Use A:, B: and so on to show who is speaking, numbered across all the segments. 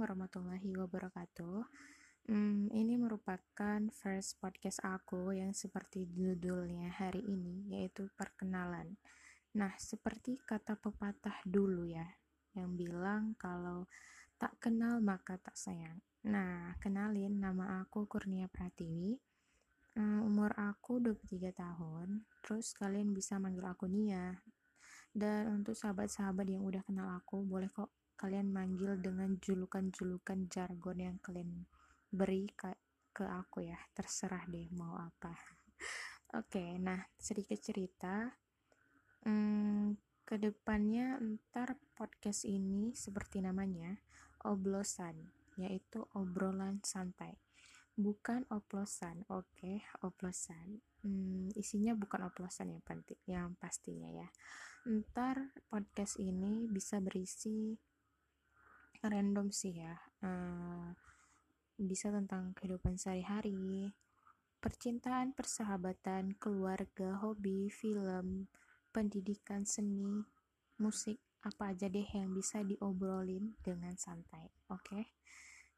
A: warahmatullahi wabarakatuh. Hmm, ini merupakan first podcast aku yang seperti judulnya hari ini, yaitu perkenalan. Nah, seperti kata pepatah dulu ya, yang bilang kalau tak kenal maka tak sayang. Nah, kenalin nama aku Kurnia Pratiwi. Um, umur aku 23 tahun. Terus kalian bisa manggil aku Nia. Dan untuk sahabat-sahabat yang udah kenal aku, boleh kok kalian manggil dengan julukan-julukan jargon yang kalian beri ke, ke aku ya. Terserah deh mau apa. Oke okay, nah sedikit cerita. Hmm, ke depannya ntar podcast ini seperti namanya oblosan yaitu obrolan santai. Bukan oplosan oke okay, oplosan. Hmm, isinya bukan oplosan yang penting yang pastinya ya ntar podcast ini bisa berisi random sih ya uh, bisa tentang kehidupan sehari-hari percintaan persahabatan keluarga hobi film pendidikan seni musik apa aja deh yang bisa diobrolin dengan santai oke okay?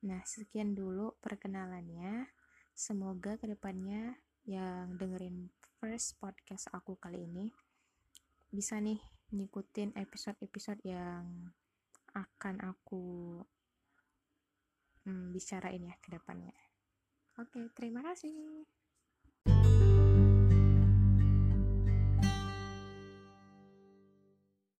A: nah sekian dulu perkenalannya semoga ke depannya yang dengerin first podcast aku kali ini bisa nih ngikutin episode-episode yang akan aku hmm, bicarain ya ke depannya. Oke, terima kasih.